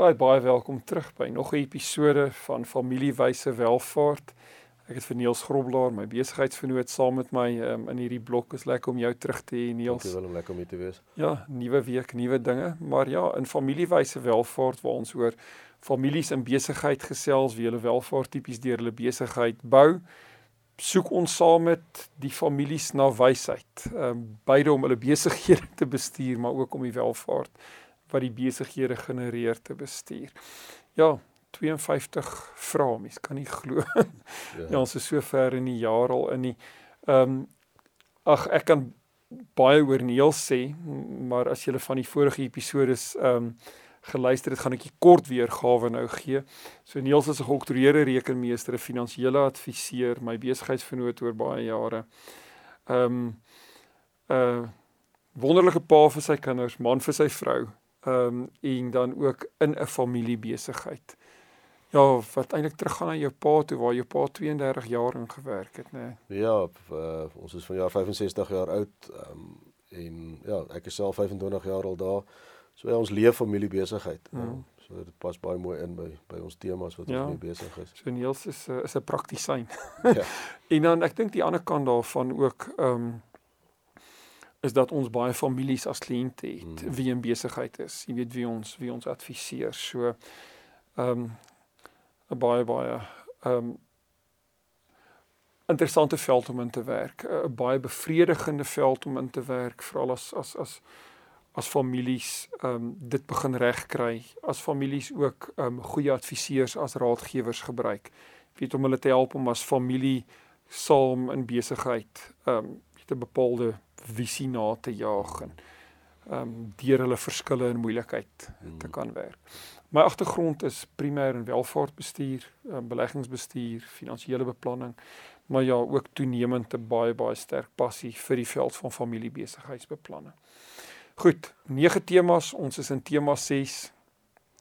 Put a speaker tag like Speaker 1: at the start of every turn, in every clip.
Speaker 1: Baie baie welkom terug by nog 'n episode van Familiewyse Welvaart. Ek het vir Niels Groblaar, my besigheidsvernoot saam met my um, in hierdie blok. Is lekker om jou terug te hê Niels.
Speaker 2: Dit is wel lekker om hier te wees.
Speaker 1: Ja, nuwe week, nuwe dinge, maar ja, in Familiewyse Welvaart waar ons oor families in besigheid gesels, wie hulle welvaart tipies deur hulle besigheid bou, soek ons saam met die families na wysheid. Ehm um, beide om hulle besighede te bestuur, maar ook om die welvaart wat die besighede genereer te bestuur. Ja, 52 vrae, mens kan nie glo. Ja. ja, ons is so ver in die jaar al in die ehm um, ag ek kan baie oor Neil sê, maar as jy van die vorige episode is ehm um, geluister het, gaan ek 'n kort weergawe nou gee. So Neil is 'n geoktroeëerde rekenmeester, 'n finansiële adviseur, my besigheidsvernoot oor baie jare. Ehm um, uh, wonderlike pa vir sy kinders, man vir sy vrou, ehm um, en dan ook in 'n familiebesigheid. Ja, wat eintlik teruggaan na jou pa toe waar jou pa 32 jaar in gewerk het, né?
Speaker 2: Nee. Ja, uh, ons is vanjaar 65 jaar oud. Ehm um, en ja, ek is self 25 jaar al daar. So ja, ons leef familiebesigheid. Mm. Ja, so dit pas baie mooi in by by ons temas wat ja. ons mee besig is.
Speaker 1: So Niels is uh, is 'n praktisyn. ja. En dan ek dink die ander kant daarvan ook ehm um, is dat ons baie families as kliënte het mm. wie in besigheid is. Jy weet wie ons wie ons adviseer. So ehm um, baie baie ehm um, interessante veld om in te werk. 'n baie bevredigende veld om in te werk veral as as as as families ehm um, dit begin regkry. As families ook ehm um, goeie adviseurs as raadgewers gebruik. Weet om hulle te help om as familie saam in besigheid ehm um, 'n bepaalde visie na te jaag en ehm um, deur hulle verskille en moeilikheid hmm. te kan werk. My agtergrond is primêr in welvaartbestuur, um, beleggingsbestuur, finansiële beplanning, maar ja, ook toenemend 'n baie baie sterk passie vir die veld van familiebesigheidsbeplanning. Goed, nege temas, ons is in tema 6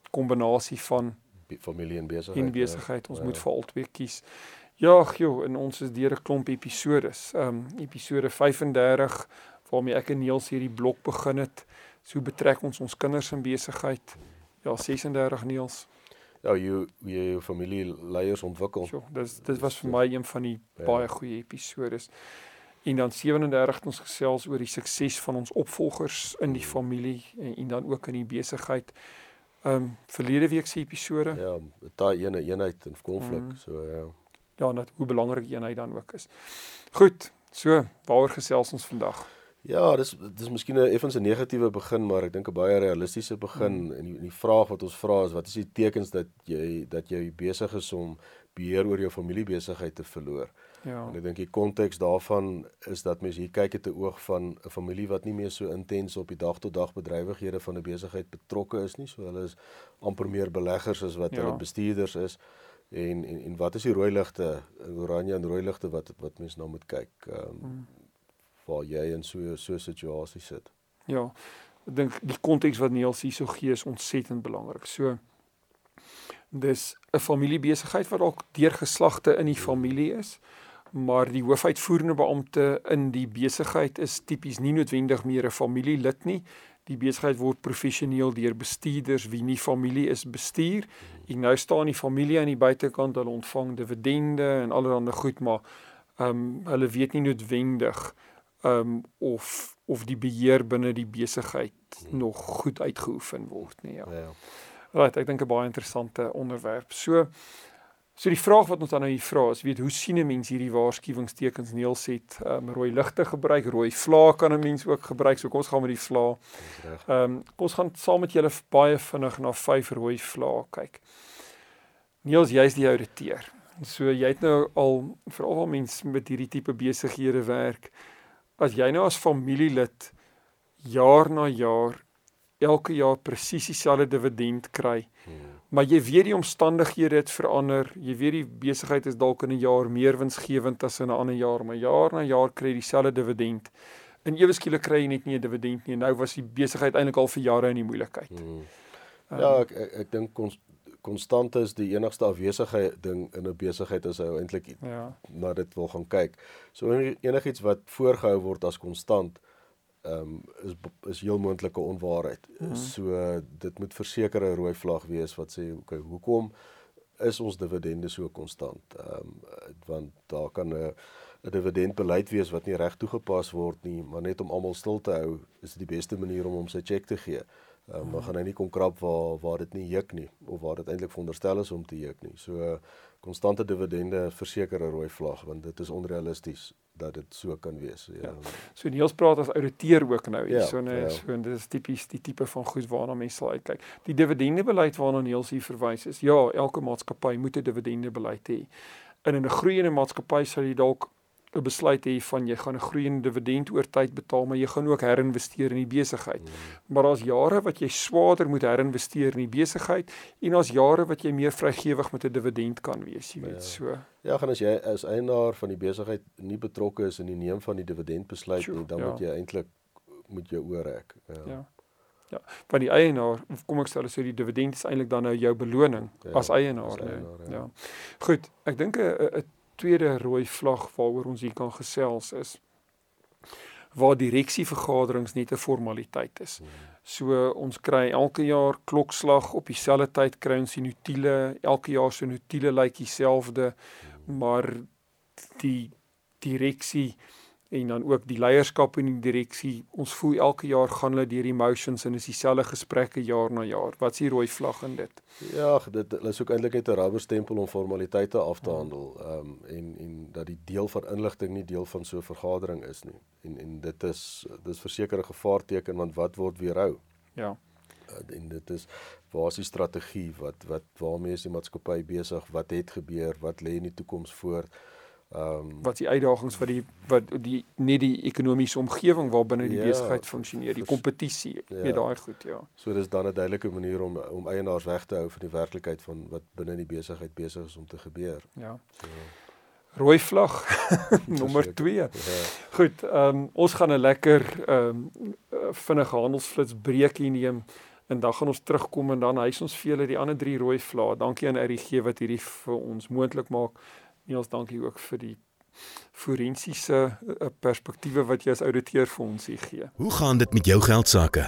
Speaker 1: kombinasie van
Speaker 2: familie en besigheid.
Speaker 1: En besigheid, ja. ons ja. moet vir albei kies. Ja, joh, en ons is deur 'n klomp episodes. Ehm um, episode 35 waarmee ek en Niels hierdie blok begin het. So betrek ons ons kinders in besigheid. Ja, 36 Niels.
Speaker 2: Ja, jy jy jou familie leiers ontwikkel.
Speaker 1: So, dis dit was vir my een van die ja. baie goeie episodes. En dan 37 ons gesels oor die sukses van ons opvolgers in die familie en, en dan ook in die besigheid. Ehm um, verlede week se episode.
Speaker 2: Ja, daai ene eenheid en konflik, mm. so ja
Speaker 1: ja, net hoe belangrik eenheid dan ook is. Goed, so waaroor gesels ons vandag?
Speaker 2: Ja, dis dis miskien 'n effens 'n negatiewe begin, maar ek dink 'n baie realistiese begin hmm. en die, die vraag wat ons vra is wat is die tekens dat jy dat jy besig is om beheer oor jou familiebesigheid te verloor? Ja. En ek dink die konteks daarvan is dat mens hier kyk het 'n oog van 'n familie wat nie meer so intens op die dag tot dag bedrywighede van 'n besigheid betrokke is nie, so hulle is amper meer beleggers as wat ja. hulle bestuurders is. En, en en wat is die rooi ligte, oranje en rooi ligte wat wat mense nou moet kyk? Ehm um, hmm. waar jy in so so 'n situasie sit.
Speaker 1: Ja. Ek dink die konteks wat Niels hierso gee is ontsettend belangrik. So dis 'n familiebesigheid wat dalk deur geslagte in die familie is, maar die hoofuitvoerende beampte in die besigheid is tipies nie noodwendig meer 'n familielid nie die besigheid word professioneel deur bestuurders wie nie familie is bestuur. En nou staan die familie aan die buitekant, hulle ontvang dividende en allerlei goed, maar ehm um, hulle weet nie noodwendig ehm um, of of die beheer binne die besigheid nog goed uitgeoefen word nie. Ja. ja. Right, ek dink 'n baie interessante onderwerp. So So die vraag wat ons dan nou hier vra is, weet hoe sien 'n mens hierdie waarskuwingstekens neelset? Ehm um, rooi ligte gebruik, rooi vlae kan 'n mens ook gebruik. So kom ons gaan met die vlae. Ehm um, kom ons gaan saam met julle baie vinnig na vyf rooi vlae kyk. Niels, jy's die ouditeur. So jy het nou al veral al mense met hierdie tipe besighede werk. As jy nou as familielid jaar na jaar elke jaar presies dieselfde dividend kry. Hmm. Maar jy weet die omstandighede het verander. Jy weet die besigheid is dalk in 'n jaar meer winsgewend as in 'n ander jaar, maar jaar na jaar kry jy dieselfde dividend. En ewe skielik kry jy net nie 'n dividend nie. Nou was die besigheid eintlik al vir jare in die moeilikheid. Hmm.
Speaker 2: Ja, ek ek, ek dink ons konstante is die enigste afwesigheid ding in 'n besigheid as hy eintlik ja. na dit wil gaan kyk. So enigiets wat voorgehou word as konstant ehm um, is is heel moontlike onwaarheid. Mm -hmm. So dit moet versekerde rooi vlag wees wat sê okay, hoekom is ons dividende so konstant? Ehm um, want daar kan 'n 'n dividendbeleid wees wat nie reg toegepas word nie, maar net om almal stil te hou is dit die beste manier om hom sy cheque te gee. Ehm um, maar gaan hy nie kom krap waar waar dit nie juk nie of waar dit eintlik veronderstel is om te juk nie. So konstante dividende verseker 'n rooi vlag want dit is onrealisties dat dit so kan wees. Ja. ja.
Speaker 1: So Niels praat as ouditeur ook nou hier. Ja, so net ja. so dit is tipies die tipe van goed waarna mense sal uitkyk. Die dividendebeleid waarna Niels hier verwys is. Ja, elke maatskappy moet 'n dividendebeleid hê. En in 'n groeiende maatskappy sal jy dalk 'n besluit hê van jy gaan 'n groeiende dividend oor tyd betaal, maar jy gaan ook herinvesteer in die besigheid. Mm. Maar daar's jare wat jy swaarder moet herinvesteer in die besigheid en daar's jare wat jy meer vrygewig met 'n dividend kan wees, jy weet, ja. so.
Speaker 2: Ja, gaan as jy as eienaar van die besigheid nie betrokke is in die neem van die dividendbesluit nie, dan ja. moet jy eintlik moet jy oorrek. Ja. ja.
Speaker 1: Ja, van die eienaar, kom ek stel as so die dividend is eintlik dan nou jou beloning ja, as eienaar, as eienaar ja. ja. Goed, ek dink 'n tweede rooi vlag waaroor ons hier kan gesels is waar direksievergaderings net 'n formaliteit is. So ons kry elke jaar klokslag op dieselfde tyd kry ons die notule, elke jaar se notule lyk dieselfde, maar die direksie en dan ook die leierskap en die direksie. Ons voel elke jaar gaan hulle deur die motions en is dieselfde gesprekke jaar na jaar. Wat is die rooi vlag in dit?
Speaker 2: Ja, dit is ook eintlik net 'n rubber stempel om formaliteite af te handel. Ehm um, en en dat die deel van inligting nie deel van so 'n vergadering is nie. En en dit is dis versekerde gevaarteken want wat word weerhou?
Speaker 1: Ja.
Speaker 2: Uh, en dit is waar is die strategie? Wat wat waarmee is die maatskappy besig? Wat het gebeur? Wat lê in die toekoms voor?
Speaker 1: Ehm um, wat die uitdagings wat die wat die nie die ekonomiese omgewing waarbinne die ja, besigheid funksioneer, die kompetisie, ja. weet daai goed, ja.
Speaker 2: So dis dan 'n duidelike manier om om eienaars weg te hou van die werklikheid van wat binne die besigheid besig is om te gebeur.
Speaker 1: Ja. So rooi vlag nommer 2. Ja. Goed, ehm um, ons gaan 'n lekker ehm um, vinnige handelsflits breekie neem en dan gaan ons terugkom en dan hys ons vir julle die ander drie rooi vlae. Dankie aan RGG wat hierdie vir ons moontlik maak. Niels, dankie ook vir die forensiese eh, perspektiewe wat jy as ouditeur vir ons hier gee.
Speaker 3: Hoe gaan dit met jou geld sake?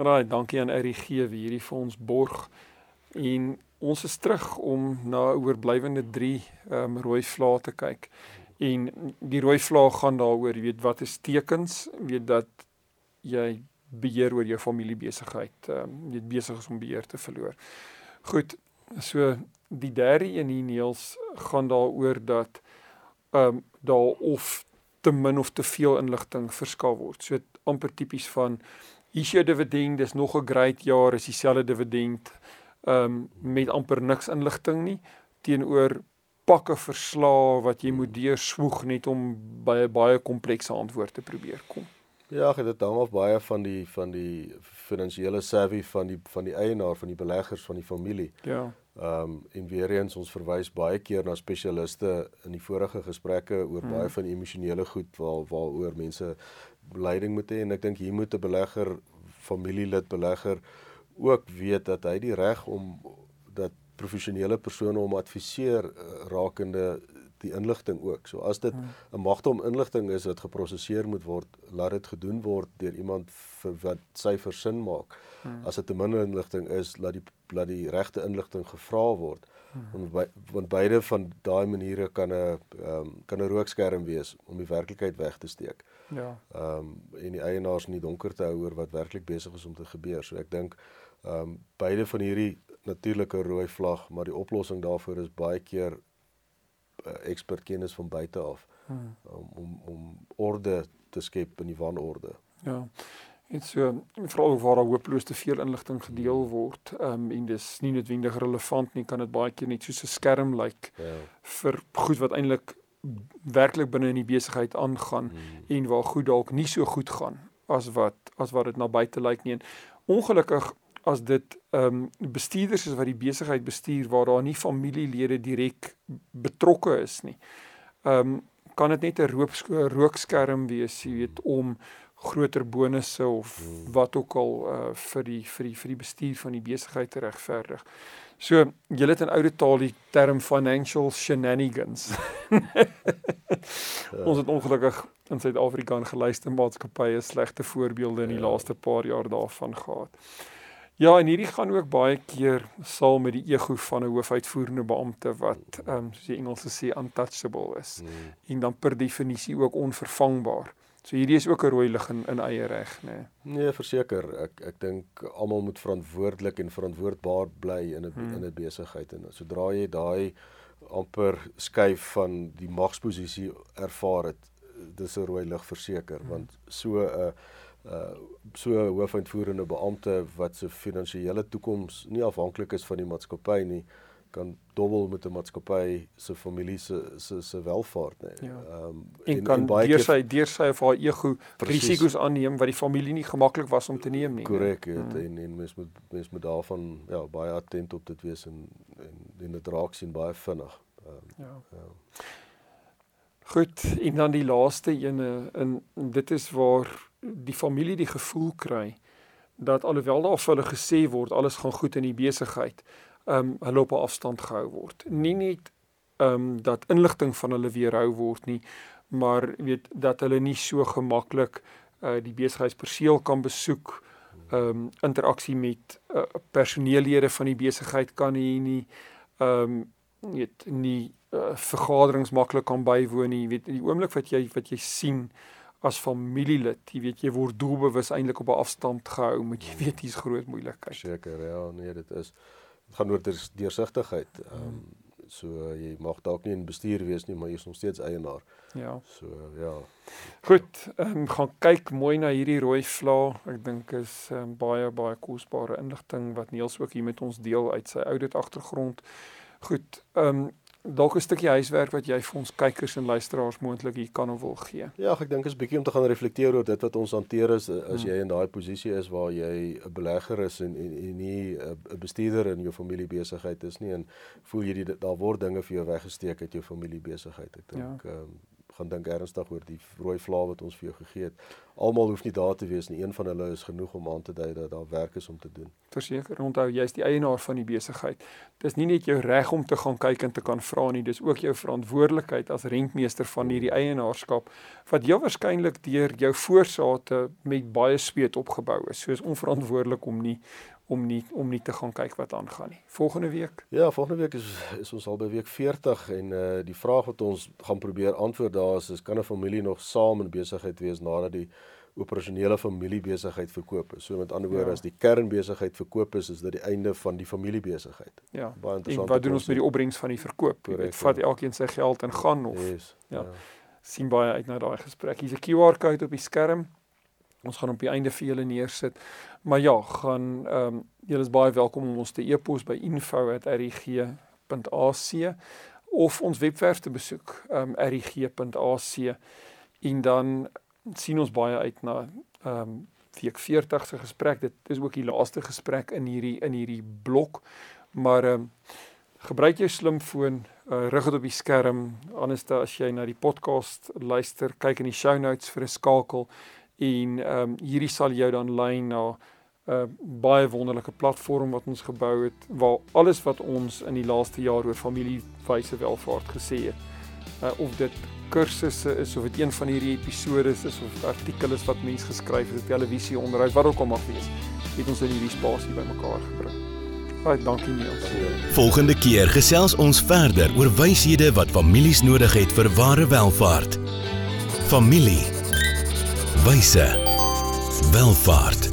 Speaker 1: Raai, dankie aan RUG vir hierdie vir ons borg. En ons is terug om na oorblywende 3 ehm um, rooi vlae te kyk. En die rooi vlae gaan daaroor, jy weet, wat is tekens, weet dat jy beheer oor jou familiebesigheid, ehm um, jy besig is om beheer te verloor. Goed, so die derde een hier Niels gaan daaroor dat ehm um, daar of te min of te veel inligting verskaf word. So amper tipies van hier's jou dividend, dis nog 'n great jaar, is dieselfde dividend ehm um, met amper niks inligting nie teenoor pakke verslae wat jy moet deurswoeg net om by 'n baie komplekse antwoord te probeer kom.
Speaker 2: Ja, dit hang af baie van die van die finansiële savvy van die van die eienaar, van die beleggers, van die familie.
Speaker 1: Ja.
Speaker 2: Ehm um, en weer eens ons verwys baie keer na spesialiste in die vorige gesprekke oor hmm. baie van die emosionele goed waar waaroor mense leiding moet hê en ek dink hier moet 'n belegger, familielid belegger ook weet dat hy die reg om dat professionele persone om adviseer uh, rakende die inligting ook. So as dit 'n hmm. magte om inligting is wat geprosesseer moet word, laat dit gedoen word deur iemand vir wat sy versin maak. Hmm. As dit te min inligting is, laat die laat die regte inligting gevra word. Want by, want beide van daai maniere kan 'n um, kan 'n rookskerm wees om die werklikheid weg te steek.
Speaker 1: Ja.
Speaker 2: Ehm um, en die eienaars in die donker te hou oor wat werklik besig is om te gebeur. So ek dink Ehm um, beide van hierdie natuurlike rooi vlag, maar die oplossing daarvoor is baie keer uh, expert kennis van buite af hmm. um, om om orde te skep in die wanorde.
Speaker 1: Ja. Dit so veral waar daar hopeloos te veel inligting gedeel word, ehm um, en dis nie noodwendig relevant nie, kan dit baie keer net soos 'n skerm lyk like ja. vir goed wat eintlik werklik binne in die besigheid aangaan hmm. en waar goed dalk nie so goed gaan as wat as wat dit na buite lyk nie. En ongelukkig as dit ehm um, bestuurders is wat die besigheid bestuur waar daar nie familielede direk betrokke is nie. Ehm um, kan dit net 'n rookskerm wees, jy weet, om groter bonusse of hmm. wat ook al uh, vir die vir die vir die bestuur van die besigheid te regverdig. So, jy het in oude taal die term financial shenanigans. Ons het ongelukkig in Suid-Afrika en geluister maatskappye slegte voorbeelde in die ja. laaste paar jaar daarvan gehad. Ja, en hierdie gaan ook baie keer saam met die ego van 'n hoofuitvoerende beampte wat ehm um, soos die Engelse sê untouchable is mm. en dan per definisie ook onvervangbaar. So hierdie is ook 'n rooi lig in, in eie reg, nê.
Speaker 2: Nee. nee, verseker. Ek ek dink almal moet verantwoordelik en verantwoordbaar bly in 'n hmm. in 'n besigheid en sodra jy daai amper skuif van die magsposisie ervaar het, dis 'n rooi lig verseker, hmm. want so 'n uh, uh so 'n hoofuitvoerende beampte wat se finansiële toekoms nie afhanklik is van die maatskappy nie, kan dobbel met 'n maatskappy se familie se se se welvaart nê.
Speaker 1: Ja. Ehm um, en, en kan baie deur sy deur sy of haar ego risiko's aanneem wat die familie nie gemaklik was om te neem nie.
Speaker 2: Korrek, hmm. en en mens moet mens moet daarvan ja baie attent op dit wees en en en dit raak sien baie vinnig. Um, ja. ja.
Speaker 1: Goed, en dan die laaste ene in dit is waar die familie die gevoel kry dat alhoewel daar vir hulle gesê word alles gaan goed in die besigheid ehm um, hulle op 'n afstand gehou word. Nie net ehm um, dat inligting van hulle weerhou word nie, maar weet dat hulle nie so gemaklik uh die besigheidsperseel kan besoek ehm um, interaksie met uh, personeellede van die besigheid kan hê nie ehm um, weet nie uh, vergaderings maklik kan bywoon nie. Weet die oomblik wat jy wat jy sien as familielid jy weet jy word doelbewus eintlik op 'n afstand gehou moet jy weet hier's groot moeilikheid.
Speaker 2: Seker ja nee dit is gaan oor deursigtigheid. Ehm um, so jy mag dalk nie in bestuur wees nie, maar jy is nog steeds eienaar.
Speaker 1: Ja.
Speaker 2: So ja.
Speaker 1: Goed, ehm um, gaan kyk mooi na hierdie rooi vla. Ek dink is um, baie baie kosbare inligting wat Niels ook hier met ons deel uit sy oudit agtergrond. Goed, ehm um, dalk 'n stukkie huiswerk wat jy vir ons kykers en luisteraars moontlik hier kan of wil gee.
Speaker 2: Ja, ek dink is bietjie om te gaan reflekteer oor dit wat ons hanteer is as hmm. jy in daai posisie is waar jy 'n belegger is en en, en nie 'n bestuurder in jou familiebesigheid is nie en voel jy die, daar word dinge vir jou weggesteek uit jou familiebesigheid. Ek dink ja. um, gaan dink ernstig oor die rooi vlae wat ons vir jou gegee het. Almal hoef nie daar te wees nie. Een van hulle is genoeg om aan te dui dat daar werk is om te doen.
Speaker 1: Verseker, onthou jy's die eienaar van die besigheid. Dis nie net jou reg om te gaan kyk en te kan vra nie, dis ook jou verantwoordelikheid as rentmeester van hierdie eienaarskap wat jou waarskynlik deur jou voorsate met baie speet opgebou is. So is onverantwoordelik om nie om nie om nie te gaan kyk wat aangaan nie. Volgende week?
Speaker 2: Ja, volgende week is is ons al by week 40 en uh die vraag wat ons gaan probeer antwoord daar is is kan 'n familie nog saam in besigheid wees nadat die operasionele familiebesigheid verkoop is. So met ander woorde ja. as die kernbesigheid verkoop is, is dit die einde van die familiebesigheid.
Speaker 1: Ja. Baie interessant. En wat doen ons met die opbrengs van die verkoop? Dit vat ja. elkeen sy geld en gaan of yes, ja. ja. sien baie uit na daai gesprek. Hier's 'n QR-kode op die skerm. Ons gaan op die einde vir julle neersit. Maar ja, gaan ehm um, julle is baie welkom om ons te e-pos by info@rig.ac of ons webwerf te besoek, ehm um, rig.ac en dan sien ons baie uit na ehm um, week 40 se gesprek. Dit is ook die laaste gesprek in hierdie in hierdie blok. Maar ehm um, gebruik jou slimfoon, uh, rig dit op die skerm. Anders as jy na die podcast luister, kyk in die show notes vir 'n skakel en ehm um, hierdie sal jou dan lei na 'n uh, baie wonderlike platform wat ons gebou het waar alles wat ons in die laaste jaar oor familiewyse welvaart gesê het uh, of dit kursusse is of dit een van hierdie episode is of artikels is wat mense geskryf het, televisie onderhoud wat ook al mag wees, het ons in hierdie spasie bymekaar gebring. Baie dankie Niels.
Speaker 3: Volgende keer gesels ons verder oor wyshede wat families nodig het vir ware welvaart. Familie wyse welvaart